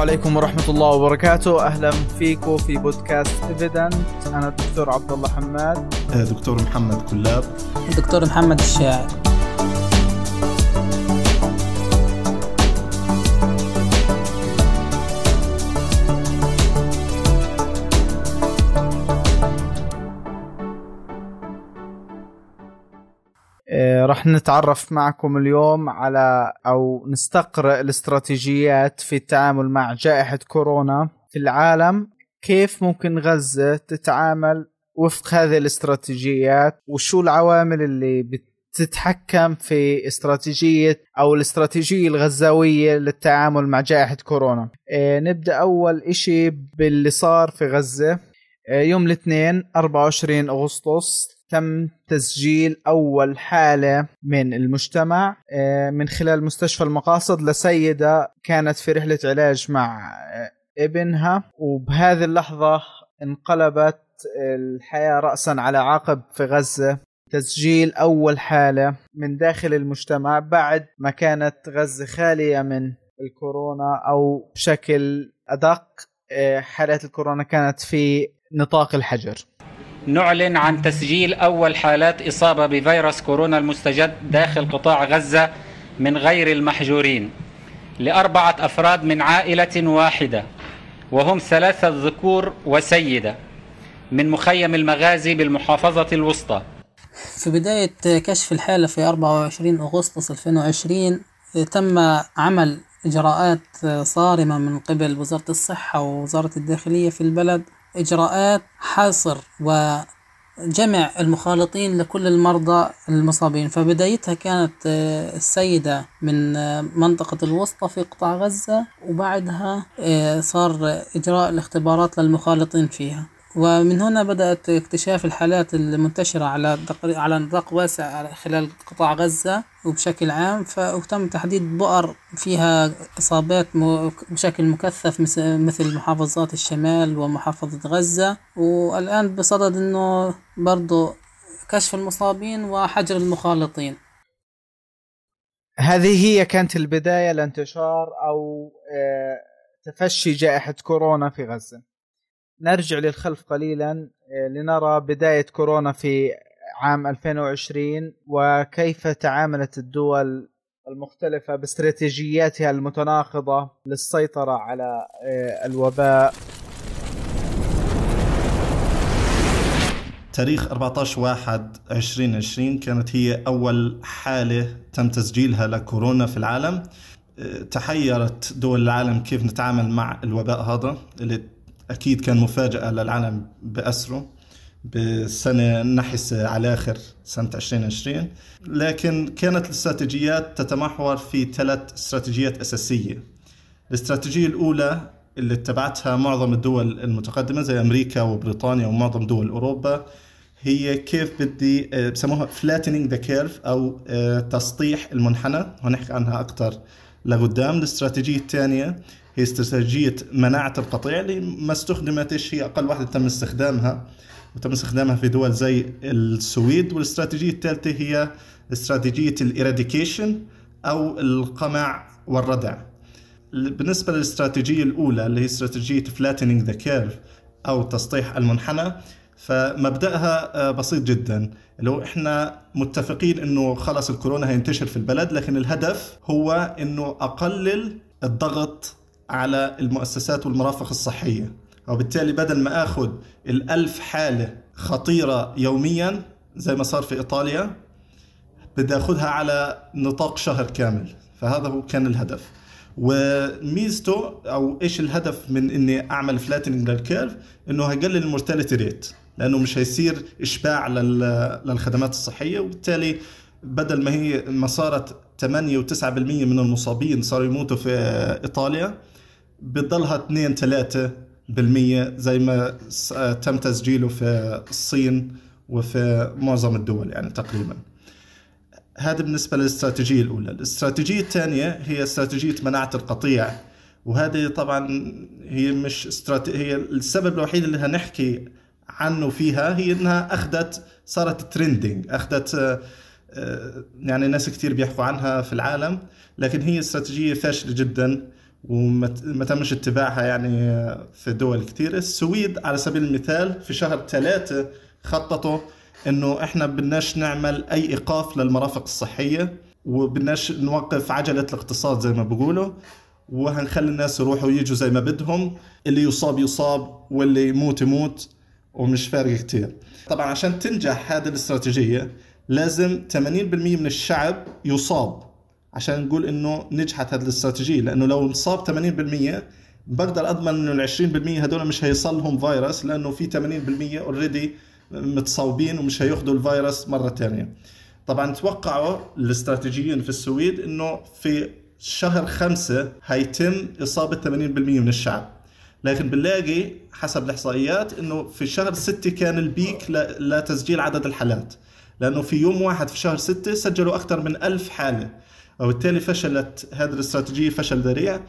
عليكم ورحمة الله وبركاته. أهلا فيكم في بودكاست إيفيدنت أنا الدكتور عبد الله حماد. آه، دكتور محمد كلاب. الدكتور محمد الشاعر. راح نتعرف معكم اليوم على أو نستقرأ الاستراتيجيات في التعامل مع جائحة كورونا في العالم. كيف ممكن غزة تتعامل وفق هذه الاستراتيجيات؟ وشو العوامل اللي بتتحكم في استراتيجية أو الاستراتيجية الغزاوية للتعامل مع جائحة كورونا؟ آه، نبدأ أول إشي باللي صار في غزة. آه، يوم الاثنين 24 أغسطس تم تسجيل أول حالة من المجتمع آه، من خلال مستشفى المقاصد لسيدة كانت في رحلة علاج مع آه، ابنها. وبهذه اللحظة انقلبت الحياة رأسا على عقب في غزة. تسجيل أول حالة من داخل المجتمع بعد ما كانت غزة خالية من الكورونا أو بشكل أدق آه، حالات الكورونا كانت في نطاق الحجر. نعلن عن تسجيل أول حالات إصابة بفيروس كورونا المستجد داخل قطاع غزة من غير المحجورين لأربعة أفراد من عائلة واحدة وهم ثلاثة ذكور وسيدة من مخيم المغازي بالمحافظة الوسطى. في بداية كشف الحالة في 24 أغسطس 2020 تم عمل إجراءات صارمة من قبل وزارة الصحة ووزارة الداخلية في البلد إجراءات حصر وجمع المخالطين لكل المرضى المصابين. فبدايتها كانت آه، السيدة من آه، منطقة الوسطى في قطاع غزة وبعدها آه، صار إجراء الاختبارات للمخالطين فيها. ومن هنا بدأت اكتشاف الحالات المنتشرة على على نطاق واسع خلال قطاع غزة وبشكل عام فتم تحديد بؤر فيها إصابات بشكل مكثف مثل محافظات الشمال ومحافظة غزة. والآن بصدد أنه برضو كشف المصابين وحجر المخالطين. هذه هي كانت البداية لانتشار أو آه، تفشي جائحة كورونا في غزة. نرجع للخلف قليلا آه، لنرى بداية كورونا في عام 2020 وكيف تعاملت الدول المختلفة باستراتيجياتها المتناقضة للسيطرة على آه، الوباء. تاريخ 14 واحد 2020 كانت هي أول حالة تم تسجيلها لكورونا في العالم. أه، تحيرت دول العالم كيف نتعامل مع الوباء هذا اللي أكيد كان مفاجأة للعالم بأسره بسنة نحسة على آخر سنة 2020 لكن كانت الاستراتيجيات تتمحور في ثلاث استراتيجيات أساسية. الاستراتيجية الأولى اللي اتبعتها معظم الدول المتقدمة زي أمريكا وبريطانيا ومعظم دول أوروبا هي كيف بدي آه، بسموها flattening the curve أو آه، تسطيح المنحنى. وهنحكي عنها أكثر لقدام. الاستراتيجية الثانية هي استراتيجية مناعة القطيع اللي ما استخدمتش هي أقل واحدة تم استخدامها وتم استخدامها في دول زي السويد والاستراتيجية الثالثة هي استراتيجية الإراديكيشن أو القمع والردع. بالنسبة للاستراتيجية الأولى اللي هي استراتيجية flattening the curve أو تسطيح المنحنى فمبدأها آه، بسيط جدا. اللي هو إحنا متفقين إنه خلص الكورونا هينتشر في البلد لكن الهدف هو إنه أقلل الضغط على المؤسسات والمرافق الصحية. وبالتالي بدل ما آخذ الألف حالة خطيرة يوميا زي ما صار في إيطاليا بدي آخذها على نطاق شهر كامل. فهذا هو كان الهدف. وميزته أو إيش الهدف من إني أعمل flattening لل curve إنه هيقلل ال mortality rate لأنه مش هيصير إشباع لل- للخدمات الصحية. وبالتالي بدل ما هي ما صارت 8 و9% من المصابين صاروا يموتوا في إيطاليا. بتضلها 2 3 بالمية زي ما س- تم تسجيله في الصين وفي معظم الدول يعني تقريبا. هذا بالنسبة للاستراتيجية الأولى. الاستراتيجية الثانية هي استراتيجية مناعة القطيع. وهذه طبعا هي مش استراتي... هي السبب الوحيد اللي هنحكي عنه فيها هي إنها اخذت صارت ترندنج أخذت آه، آه، يعني ناس كثير بيحكوا عنها في العالم لكن هي استراتيجية فاشلة جدا. وما تمش اتباعها يعني في دول كثيرة السويد على سبيل المثال في شهر ثلاثة خططوا إنه إحنا بدناش نعمل أي إيقاف للمرافق الصحية وبدناش نوقف عجلة الاقتصاد زي ما بقولوا وهنخلي الناس يروحوا ويجوا زي ما بدهم. اللي يصاب يصاب واللي يموت يموت ومش فارق كتير. طبعا عشان تنجح هذه الاستراتيجية لازم 80% من الشعب يصاب. عشان نقول إنه نجحت هذه الاستراتيجية لأنه لو انصاب 80% بقدر أضمن إنه ال 20% هدول مش هيصلهم فيروس لأنه في 80% اوريدي متصوبين ومش هياخذوا الفيروس مرة ثانية. طبعا توقعوا الاستراتيجيين في السويد إنه في شهر خمسة هيتم إصابة 80% من الشعب. لكن بنلاقي حسب الإحصائيات إنه في شهر ستة كان البيك لتسجيل عدد الحالات. لأنه في يوم واحد في شهر ستة سجلوا أكثر من ألف حالة. وبالتالي فشلت هذه الاستراتيجية فشل ذريع.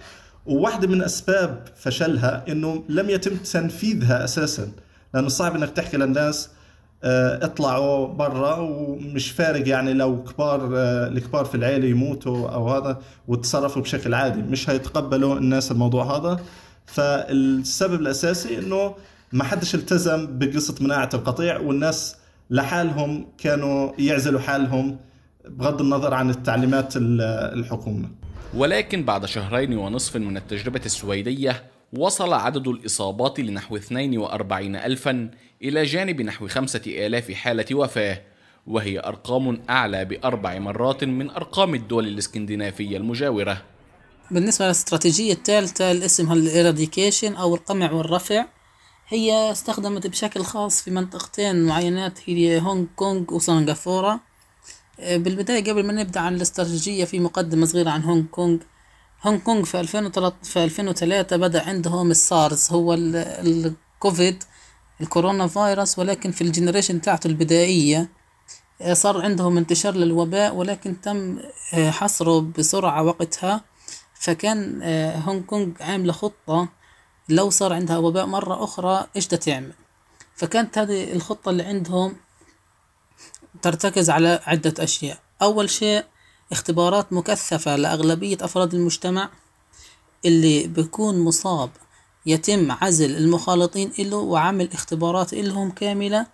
وواحدة من أسباب فشلها إنه لم يتم تنفيذها أساسا لأنه صعب إنك تحكي للناس آه، اطلعوا برا ومش فارق يعني لو كبار آه، الكبار في العيلة يموتوا أو هذا وتصرفوا بشكل عادي مش هيتقبلوا الناس الموضوع هذا. فالسبب الأساسي إنه ما حدش التزم بقصة مناعة القطيع والناس لحالهم كانوا يعزلوا حالهم. بغض النظر عن التعليمات الحكومة ولكن بعد شهرين ونصف من التجربة السويدية وصل عدد الإصابات لنحو 42 ألفا إلى جانب نحو 5000 حالة وفاة وهي أرقام أعلى بأربع مرات من أرقام الدول الإسكندنافية المجاورة. بالنسبة للاستراتيجية الثالثة اللي اسمها الإراديكيشن أو القمع والرفع هي استخدمت بشكل خاص في منطقتين معينات هي هونغ كونغ وسنغافورة. بالبداية قبل ما نبدأ عن الاستراتيجية في مقدمة صغيرة عن هونغ كونغ. هونغ كونغ في 2003 في 2003 بدأ عندهم السارس هو الكوفيد الكورونا فيروس ولكن في الجنريشن تاعته البدائية آه، صار عندهم انتشار للوباء ولكن تم آه، حصره بسرعة وقتها. فكان آه، هونغ كونغ عاملة خطة لو صار عندها وباء مرة أخرى إيش تعمل فكانت هذه الخطة اللي عندهم ترتكز على عدة أشياء. أول شيء اختبارات مكثفة لأغلبية أفراد المجتمع اللي بيكون مصاب يتم عزل المخالطين له وعمل اختبارات لهم كاملة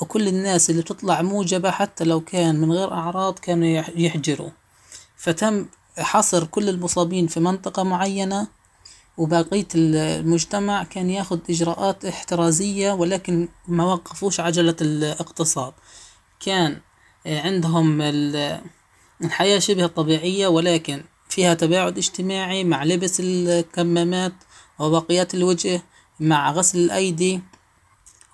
وكل الناس اللي بتطلع موجبة حتى لو كان من غير أعراض كانوا يحجروا. فتم حصر كل المصابين في منطقة معينة وبقية المجتمع كان ياخد إجراءات احترازية ولكن ما وقفوش عجلة الاقتصاد. كان عندهم الحياة شبه طبيعية ولكن فيها تباعد اجتماعي مع لبس الكمامات وبقيات الوجه مع غسل الأيدي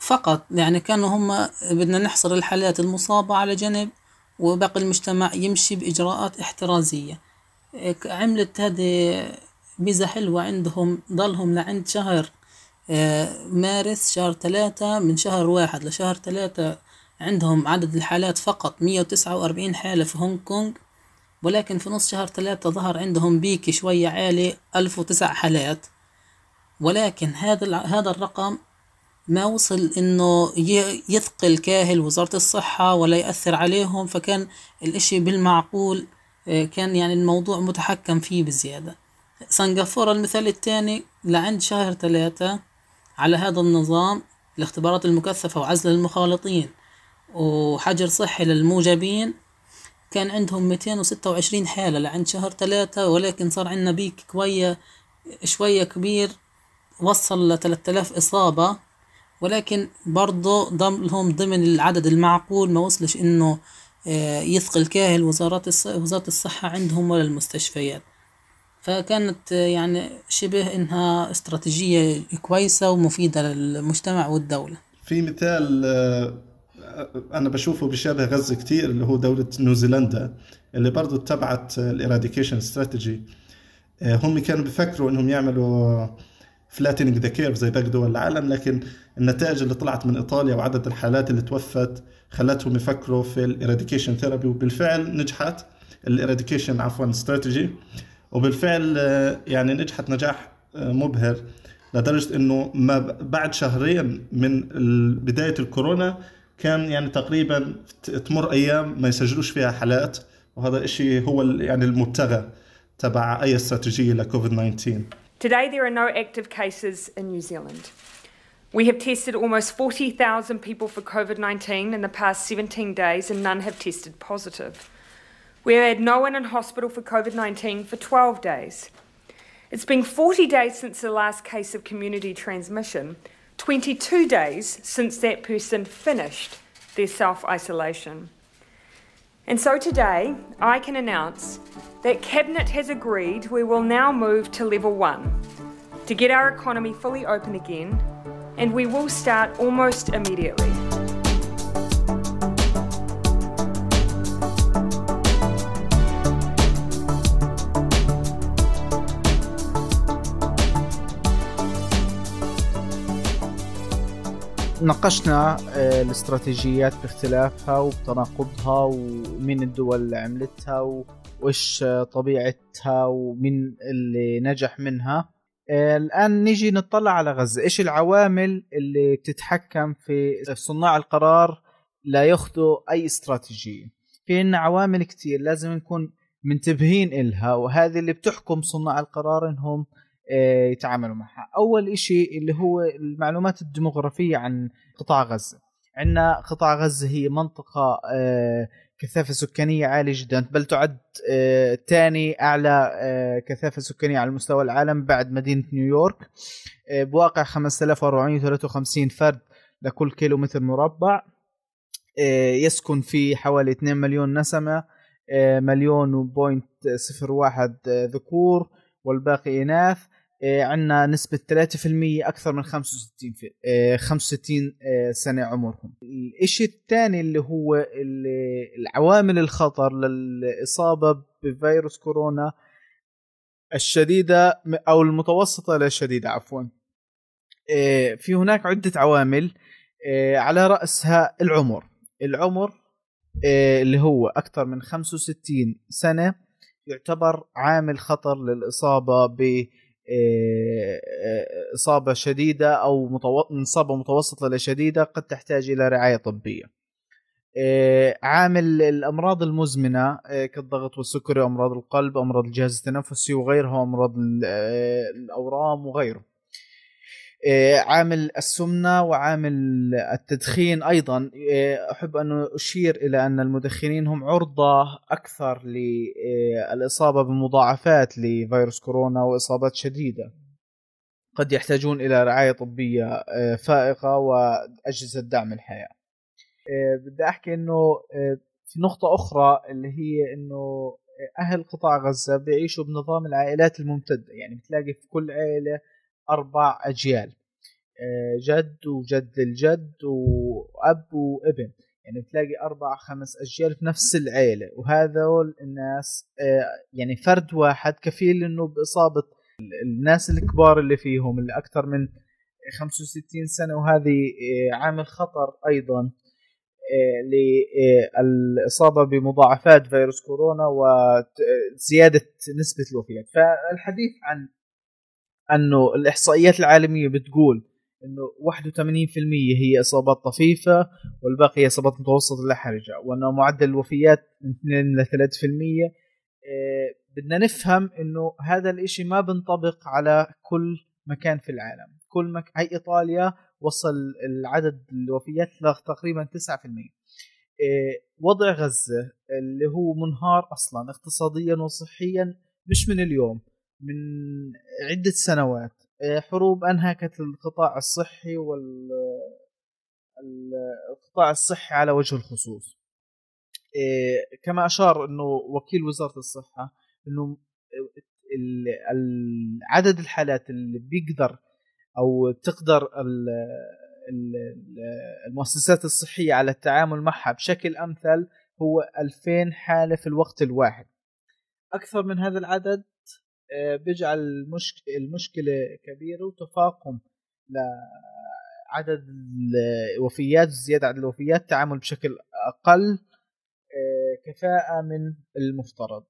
فقط. يعني كانوا هم بدنا نحصر الحالات المصابة على جنب وباقي المجتمع يمشي بإجراءات احترازية. عملت هذه ميزة حلوة عندهم ضلهم لعند شهر آه، مارس شهر ثلاثة من شهر واحد لشهر ثلاثة عندهم عدد الحالات فقط 149 حالة في هونغ كونغ ولكن في نص شهر ثلاثة ظهر عندهم بيك شوية عالي 1009 حالات. ولكن هذا هذا الرقم ما وصل إنه يثقل كاهل وزارة الصحة ولا يأثر عليهم فكان الإشي بالمعقول آه، كان يعني الموضوع متحكم فيه بزيادة. سنغافورة المثال الثاني لعند شهر ثلاثة على هذا النظام الاختبارات المكثفة وعزل المخالطين. وحجر صحي للموجبين كان عندهم 226 حالة لعند شهر ثلاثة ولكن صار عندنا بيك كوية شوية كبير وصل ل 3000 إصابة ولكن برضه ضمهم ضمن العدد المعقول ما وصلش إنه آه، يثقل كاهل وزارات وزارة الصحة عندهم ولا المستشفيات. فكانت آه، يعني شبه إنها استراتيجية كويسة ومفيدة للمجتمع والدولة. في مثال آه، أنا بشوفه بشابه غزة كثير اللي هو دولة نيوزيلندا اللي برضه اتبعت ال eradication strategy. هم كانوا بيفكروا إنهم يعملوا flattening the curve زي باقي دول العالم لكن النتائج اللي طلعت من إيطاليا وعدد الحالات اللي توفت خلتهم يفكروا في ال eradication therapy وبالفعل نجحت الإراديكيشن عفوا استراتيجي. وبالفعل يعني نجحت نجاح مبهر لدرجة إنه ما بعد شهرين من بداية الكورونا كان يعني تقريبا تمر أيام ما يسجلوش فيها حالات وهذا الشيء هو يعني المبتغى تبع أي استراتيجية لكوفيد 19 Today, there are no active cases in New Zealand. We have tested almost 40,000 people for COVID 19 in the past 17 days, and none have tested positive. We have had no one in hospital for COVID 19 for 12 days. It's been 40 days since the last case of community transmission, 22 days since that person finished their self isolation. And so today, I can announce that Cabinet has agreed we will now move to level one to get our economy fully open again, and we will start almost immediately. ناقشنا آه، الاستراتيجيات باختلافها وبتناقضها ومين الدول اللي عملتها وإيش طبيعتها ومين اللي نجح منها. آه، الآن نيجي نطلع على غزة. إيش العوامل اللي بتتحكم في صناع القرار لا ياخذوا أي استراتيجية؟ في عنا عوامل كتير لازم نكون منتبهين إلها وهذه اللي بتحكم صناع القرار إنهم يتعاملوا معها. أول إشي اللي هو المعلومات الديموغرافية عن قطاع غزة. عندنا قطاع غزة هي منطقة آه، كثافة سكانية عالية جدا. بل تعد ثاني أعلى آه، كثافة سكانية على مستوى العالم بعد مدينة نيويورك. آه، بواقع 5453 فرد لكل كيلو متر مربع. آه، يسكن فيه حوالي 2 مليون نسمة آه، مليون وبوينت صفر واحد آه، ذكور. والباقي إناث عندنا نسبة 3% أكثر من 65 في آه، 65 آه، سنة عمرهم. الإشي الثاني اللي هو العوامل الخطر للإصابة بفيروس كورونا الشديدة أو المتوسطة إلى الشديدة عفوا. في هناك عدة عوامل على رأسها العمر. العمر اللي هو أكثر من 65 سنة يعتبر عامل خطر للإصابة ب آه، آه، إصابة شديدة أو متو... إصابة متوسطة لشديدة قد تحتاج إلى رعاية طبية. آه، عامل الأمراض المزمنة آه، كالضغط والسكري وأمراض القلب أمراض الجهاز التنفسي وغيرها أمراض ال- آه، الأورام وغيره. عامل السمنة وعامل التدخين أيضا. آه، أحب أن أشير إلى أن المدخنين هم عرضة أكثر للإصابة بمضاعفات لفيروس كورونا وإصابات شديدة. قد يحتاجون إلى رعاية طبية آه، فائقة وأجهزة دعم الحياة. آه، بدي أحكي أنه آه، في نقطة أخرى اللي هي أنه أهل قطاع غزة بيعيشوا بنظام العائلات الممتدة. يعني بتلاقي في كل عائلة أربع أجيال. آه، جد وجد الجد وأب وابن. يعني بتلاقي أربع خمس أجيال في نفس العيلة. وهذول الناس آه، يعني فرد واحد كفيل إنه بإصابة الناس الكبار اللي فيهم اللي أكثر من 65 سنة. وهذه آه، عامل خطر أيضا آه، للإصابة بمضاعفات فيروس كورونا وزيادة نسبة الوفيات. فالحديث عن أنه الإحصائيات العالمية بتقول إنه 81% هي إصابات طفيفة والباقي إصابات متوسطة لا حرجه وأنه معدل الوفيات من 2 ل 3% إيه، بدنا نفهم إنه هذا الإشي ما بنطبق على كل مكان في العالم. كل مك... هي إيطاليا وصل العدد الوفيات لتقريبا 9% إيه، وضع غزة اللي هو منهار أصلا اقتصاديا وصحيا مش من اليوم. من عدة سنوات. آه، حروب أنهكت القطاع الصحي وال ال- القطاع الصحي على وجه الخصوص. آه، كما أشار أنه وكيل وزارة الصحة أنه عدد الحالات اللي بيقدر أو تقدر ال- ال- المؤسسات الصحية على التعامل معها بشكل أمثل هو 2000 حالة في الوقت الواحد. أكثر من هذا العدد بيجعل المشك... المشكلة كبيرة وتفاقم لعدد الوفيات زيادة عدد الوفيات تعامل بشكل أقل آه، كفاءة من المفترض.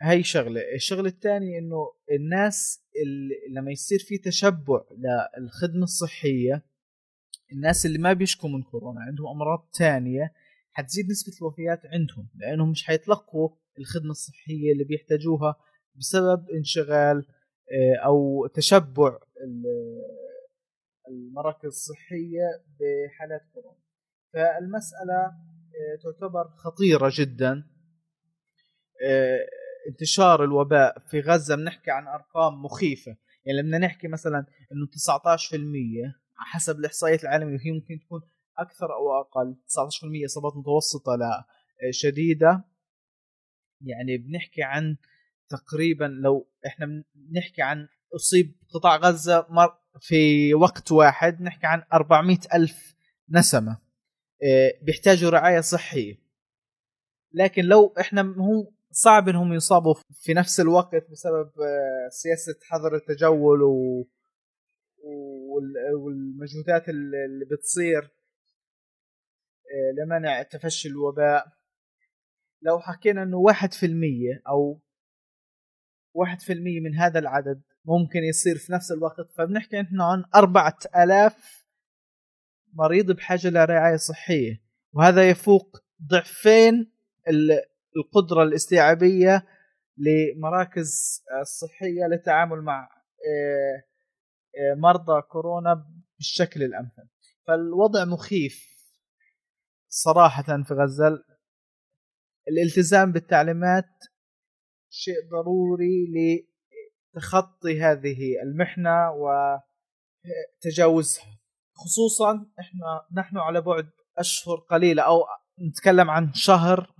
هاي شغلة. الشغلة الثانية إنه الناس اللي لما يصير في تشبع للخدمة الصحية الناس اللي ما بيشكوا من كورونا عندهم أمراض ثانية حتزيد نسبة الوفيات عندهم لأنهم مش حيتلقوا الخدمة الصحية اللي بيحتاجوها بسبب انشغال آه، أو تشبع المراكز الصحية بحالات كورونا. فالمسألة آه، تعتبر خطيرة جدا. انتشار الوباء في غزة بنحكي عن أرقام مخيفة. يعني لما نحكي مثلا إنه 19% حسب الإحصائيات العالمية وهي ممكن تكون أكثر أو أقل. 19% إصابات متوسطة لا شديدة. يعني بنحكي عن تقريبا لو إحنا بنحكي عن أصيب قطاع غزة في وقت واحد نحكي عن 400 ألف نسمة آه، بيحتاجوا رعاية صحية. لكن لو إحنا هو صعب إنهم يصابوا في نفس الوقت بسبب آه، سياسة حظر التجول والمجهودات اللي بتصير آه، لمنع تفشي الوباء. لو حكينا إنه واحد في المية أو واحد في المية من هذا العدد ممكن يصير في نفس الوقت. فبنحكي إحنا عن أربعة ألاف مريض بحاجة لرعاية صحية وهذا يفوق ضعفين القدرة الاستيعابية لمراكز الصحية للتعامل مع آه، آه، مرضى كورونا بالشكل الأمثل. فالوضع مخيف صراحة في غزة. الالتزام بالتعليمات شيء ضروري لتخطي هذه المحنة وتجاوزها. خصوصا إحنا نحن على بعد أشهر قليلة أو نتكلم عن شهر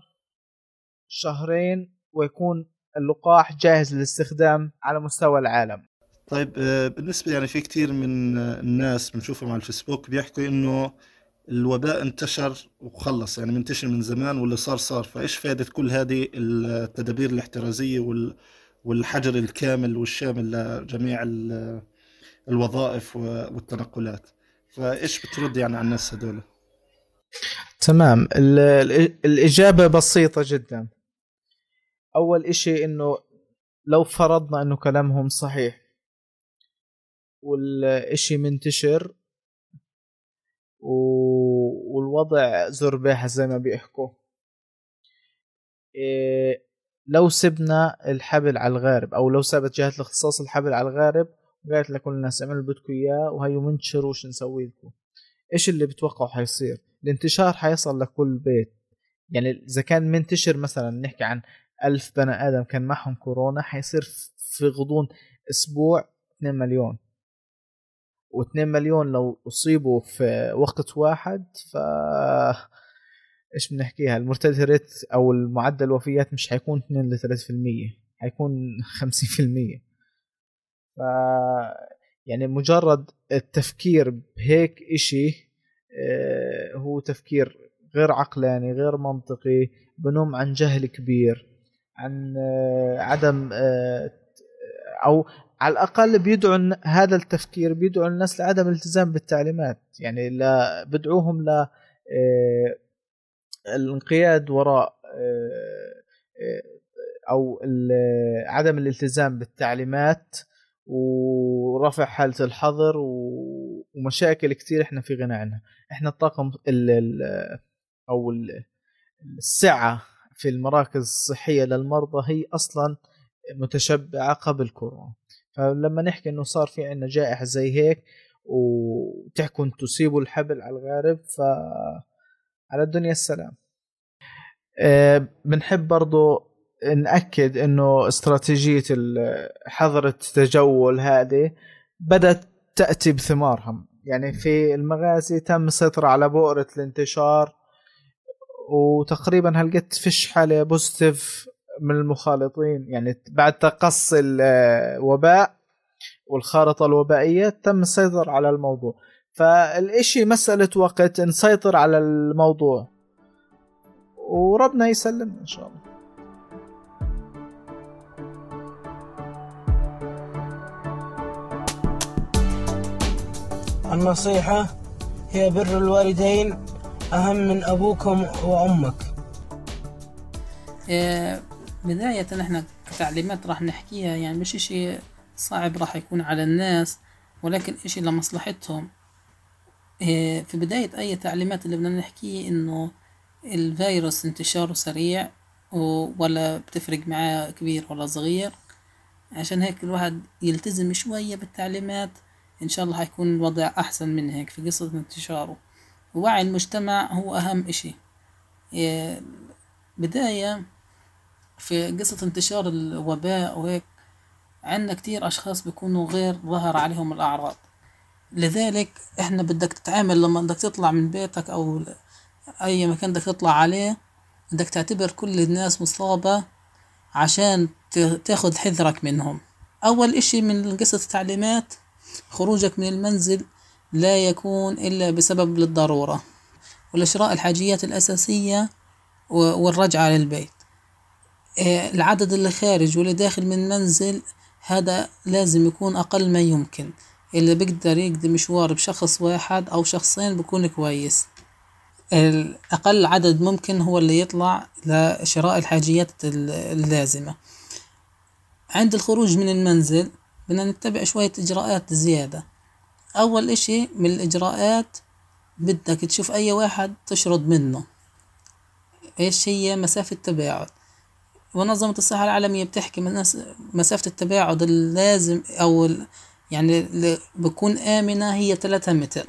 شهرين ويكون اللقاح جاهز للاستخدام على مستوى العالم. طيب آه، بالنسبة يعني في كثير من الناس بنشوفهم على الفيسبوك بيحكوا إنه الوباء انتشر وخلص يعني منتشر من زمان واللي صار صار. فإيش فائدة كل هذه التدابير الاحترازية والحجر الكامل والشامل لجميع الوظائف والتنقلات؟ فإيش بترد يعني على الناس هذول؟ تمام. الإجابة بسيطة جدا. أول إشي إنه لو فرضنا إنه كلامهم صحيح والإشي منتشر والوضع زرباحة زي ما بيحكوا. إيه لو سبنا الحبل على الغارب أو لو سابت جهة الاختصاص الحبل على الغارب وقالت لكل الناس اعملوا اللي بدكم إياه وهيو منتشروا وش نسوي لكم. إيش اللي بتوقعوا حيصير؟ الانتشار حيصل لكل بيت. يعني إذا كان منتشر مثلا نحكي عن ألف بني آدم كان معهم كورونا حيصير في غضون أسبوع 2 مليون. و2 مليون لو أصيبوا في وقت واحد ف إيش بنحكيها؟ المرتدى ريت أو المعدل الوفيات مش حيكون 2 ل 3% حيكون 50% ف يعني مجرد التفكير بهيك إشي آه، هو تفكير غير عقلاني غير منطقي بنم عن جهل كبير عن آه، عدم آه، أو على الأقل بيدعو هذا التفكير بيدعو الناس لعدم الالتزام بالتعليمات. يعني لا بدعوهم ل آه، الانقياد وراء آه، آه، أو عدم الالتزام بالتعليمات ورفع حالة الحظر ومشاكل كثير إحنا في غنى عنها. إحنا الطاقم ال أو السعة في المراكز الصحية للمرضى هي أصلا متشبعة قبل كورونا. فلما نحكي إنه صار في عندنا جائحة زي هيك وتحكوا أنتم سيبوا الحبل على الغارب ف على الدنيا السلام. أه بنحب برضو نأكد إنه استراتيجية حظر التجول هذه بدأت تأتي بثمارها يعني في المغازي تم السيطرة على بؤرة الانتشار وتقريبا هلقيت فيش حالة بوزيتيف من المخالطين. يعني بعد تقصي الوباء والخارطة الوبائية تم السيطرة على الموضوع. فالإشي مسألة وقت نسيطر على الموضوع. وربنا يسلم إن شاء الله. النصيحة هي بر الوالدين أهم من أبوكم وأمك. إيه، بداية إحنا كتعليمات راح نحكيها يعني مش إشي صعب راح يكون على الناس ولكن إشي لمصلحتهم. إيه، في بداية أي تعليمات اللي بدنا نحكيه إنه الفيروس انتشاره سريع ولا بتفرق معاه كبير ولا صغير. عشان هيك الواحد يلتزم شوية بالتعليمات إن شاء الله حيكون الوضع أحسن من هيك في قصة انتشاره. ووعي المجتمع هو أهم إشي. إيه، بداية في قصة انتشار الوباء وهيك عندنا كتير أشخاص بيكونوا غير ظهر عليهم الأعراض. لذلك إحنا بدك تتعامل لما بدك تطلع من بيتك أو أي مكان بدك تطلع عليه بدك تعتبر كل الناس مصابة عشان تاخد حذرك منهم. أول إشي من قصة التعليمات خروجك من المنزل لا يكون إلا بسبب للضرورة ولشراء الحاجيات الأساسية والرجعة للبيت. العدد اللي خارج واللي داخل من المنزل هذا لازم يكون أقل ما يمكن. اللي بيقدر يقضي مشوار بشخص واحد أو شخصين بكون كويس. الأقل عدد ممكن هو اللي يطلع لشراء الحاجيات اللازمة. عند الخروج من المنزل بدنا نتبع شوية إجراءات زيادة. أول إشي من الإجراءات بدك تشوف أي واحد تشرد منه. إيش هي مسافة التباعد منظمة الصحة العالمية بتحكي مسافة التباعد اللازم أو يعني اللي بكون آمنة هي ثلاثة متر.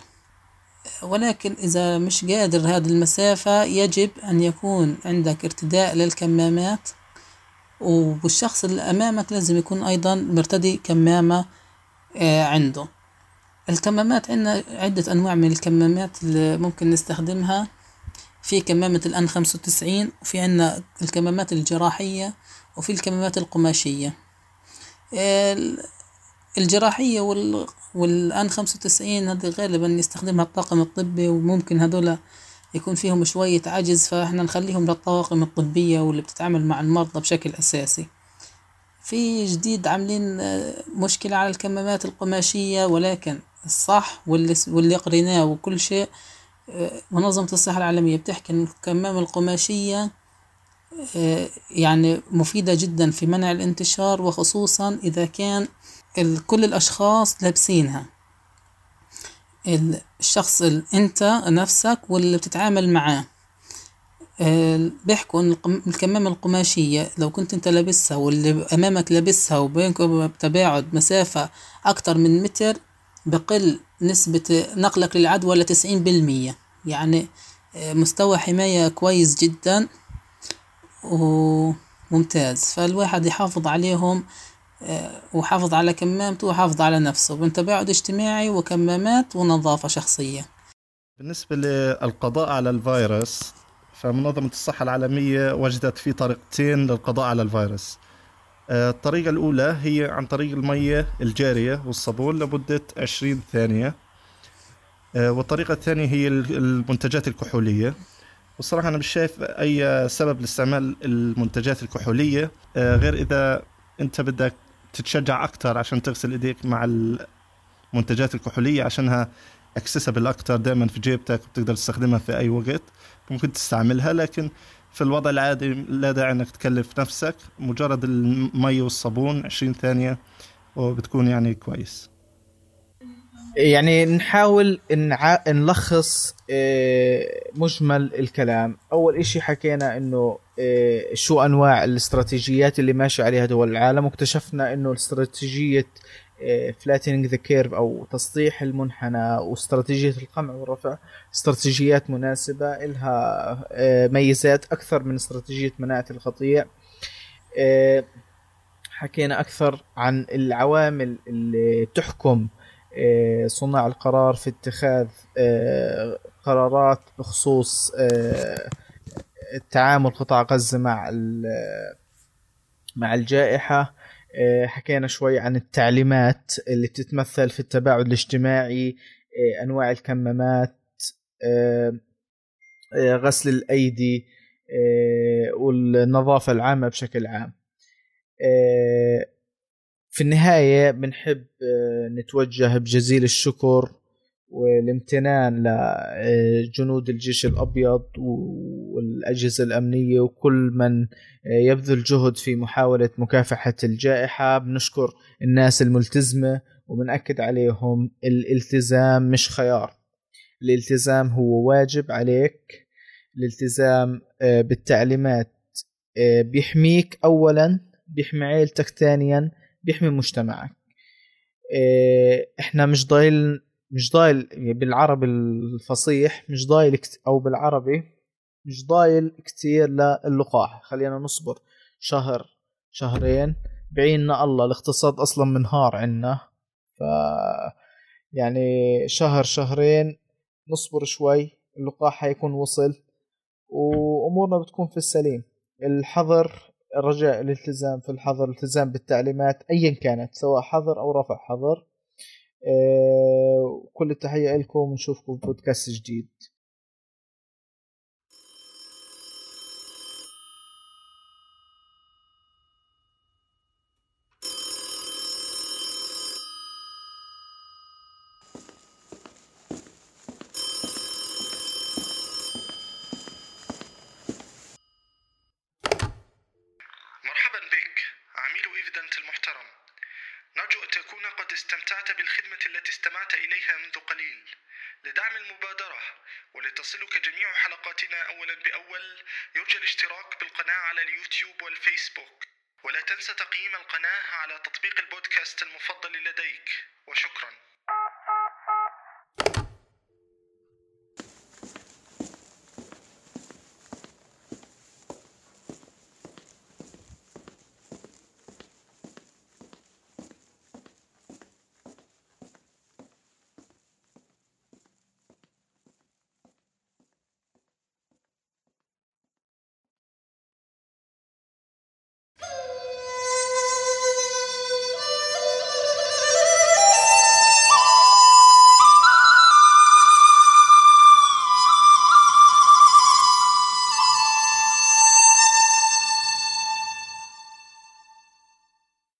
ولكن إذا مش قادر هذه المسافة يجب أن يكون عندك ارتداء للكمامات والشخص اللي أمامك لازم يكون أيضا مرتدي كمامة آه، عنده. الكمامات عندنا عدة أنواع من الكمامات اللي ممكن نستخدمها. في كمامة الأن خمسة وتسعين وفي عنا الكمامات الجراحية وفي الكمامات القماشية. الجراحية وال والآن خمسة وتسعين هذه غالبا يستخدمها الطاقم الطبي وممكن هذولا يكون فيهم شوية عجز فإحنا نخليهم للطواقم الطبية واللي بتتعامل مع المرضى بشكل أساسي. في جديد عاملين آه، مشكلة على الكمامات القماشية ولكن الصح واللي, واللي قريناه وكل شيء منظمة الصحة العالمية بتحكي إن الكمامة القماشية آه، يعني مفيدة جدا في منع الانتشار وخصوصا إذا كان كل الأشخاص لابسينها. الشخص أنت نفسك واللي بتتعامل معاه. آه، بيحكوا إن الكمامة القماشية لو كنت أنت لابسها واللي أمامك لابسها وبينكم تباعد مسافة أكتر من متر بقل نسبة نقلك للعدوى لتسعين بالمية. يعني آه، مستوى حماية كويس جدا وممتاز. فالواحد يحافظ عليهم آه، وحافظ على كمامته وحافظ على نفسه من تباعد اجتماعي وكمامات ونظافة شخصية. بالنسبة للقضاء على الفيروس فمنظمة الصحة العالمية وجدت في طريقتين للقضاء على الفيروس. آه، الطريقة الأولى هي عن طريق المية الجارية والصابون لمدة 20 ثانية. والطريقة الثانية هي المنتجات الكحولية. والصراحة أنا مش شايف أي سبب لاستعمال المنتجات الكحولية غير إذا أنت بدك تتشجع أكثر عشان تغسل إيديك مع المنتجات الكحولية عشانها اكسسبل أكثر دائما في جيبتك وبتقدر تستخدمها في أي وقت ممكن تستعملها. لكن في الوضع العادي لا داعي إنك تكلف نفسك مجرد المي والصابون 20 ثانية وبتكون يعني كويس. يعني نحاول نع... نلخص آه، مجمل الكلام. أول إشي حكينا إنه آه، شو أنواع الاستراتيجيات اللي ماشي عليها دول العالم. واكتشفنا إنه استراتيجية flattening the curve أو تسطيح المنحنى واستراتيجية القمع والرفع استراتيجيات مناسبة لها آه، ميزات أكثر من استراتيجية مناعة القطيع حكينا أكثر عن العوامل اللي تحكم صناع القرار في اتخاذ آه، قرارات بخصوص آه، تعامل قطاع غزة مع مع الجائحة. حكينا شوي عن التعليمات اللي تتمثل في التباعد الاجتماعي أنواع الكمامات غسل الأيدي والنظافة العامة بشكل عام. في النهاية بنحب آه، نتوجه بجزيل الشكر والامتنان لجنود الجيش الأبيض والأجهزة الأمنية وكل من آه، يبذل جهد في محاولة مكافحة الجائحة. بنشكر الناس الملتزمة وبنأكد عليهم الالتزام مش خيار. الالتزام هو واجب عليك. الالتزام آه، بالتعليمات بيحميك أولا بيحمي عيلتك ثانيا. بيحمي مجتمعك. إيه، إحنا مش ضايل مش ضايل يعني بالعربي الفصيح مش ضايل أو بالعربي مش ضايل كتير للقاح. خلينا نصبر. شهر شهرين. بعيننا الله الاقتصاد أصلا منهار عنا. ف يعني شهر شهرين نصبر شوي اللقاح حيكون وصل وأمورنا بتكون في السليم. الحظر الرجاء الالتزام في الحظر الالتزام بالتعليمات ايا كانت سواء حظر أو رفع حظر. آه، كل التحية لكم ونشوفكم في بودكاست جديد. أولا بأول يرجى الاشتراك بالقناة على اليوتيوب والفيسبوك. ولا تنسى تقييم القناة على تطبيق البودكاست المفضل لديك. وشكرا.